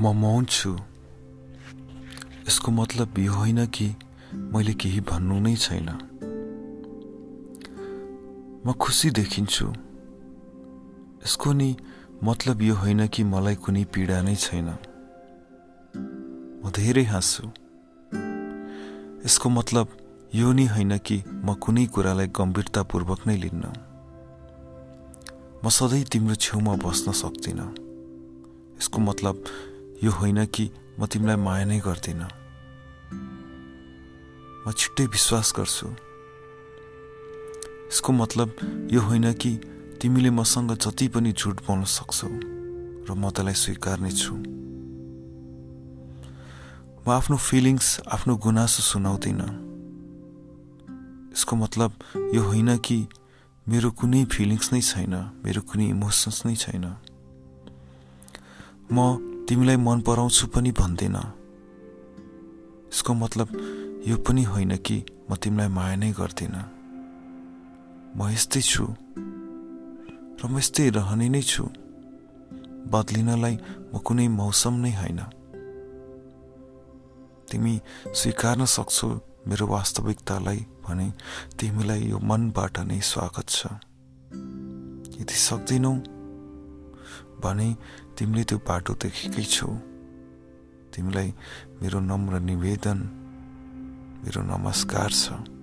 म मौन छु। यसको मतलब यो होइन कि मैले केही भन्नु नै छैन। म खुसी देखिन्छु। यसको नि मतलब यो होइन कि मलाई कुनै पीडा नै छैन। म धेरै हाँस्छु। यसको मतलब यो नि होइन कि म कुनै कुरालाई गम्भीरतापूर्वक नै लिन्न। म सधैँ तिम्रो छेउमा बस्न सक्दिनँ। यसको मतलब यो होइन कि म तिमीलाई माया नै गर्दिनँ। म छिट्टै विश्वास गर्छु। यसको मतलब यो होइन कि तिमीले मसँग जति पनि झुट बोल्न सक्छौ र म त्यसलाई स्वीकार्ने छु। म आफ्नो फिलिङ्स आफ्नो गुनासो सुनाउँदिनँ। यसको मतलब यो होइन कि मेरो कुनै फिलिङ्स नै छैन मेरो कुनै इमोसन्स नै छैन। म तिमीलाई मन पराउँछु पनि भन्दिनँ। यसको मतलब यो पनि होइन कि म तिमीलाई माया नै गर्दिनँ। म यस्तै छु। र म यस्तै रहने नै छु। बदलिनलाई म कुनै मौसम नै होइन। तिमी स्वीकार्न सक्छौ मेरो वास्तविकतालाई भने तिमीलाई यो मनबाट नै स्वागत छ। यदि सक्दैनौ? भने तिमीले त्यो बाटो देखेकै छौ। तिमीलाई मेरो नम्र निवेदन मेरो नमस्कार छ।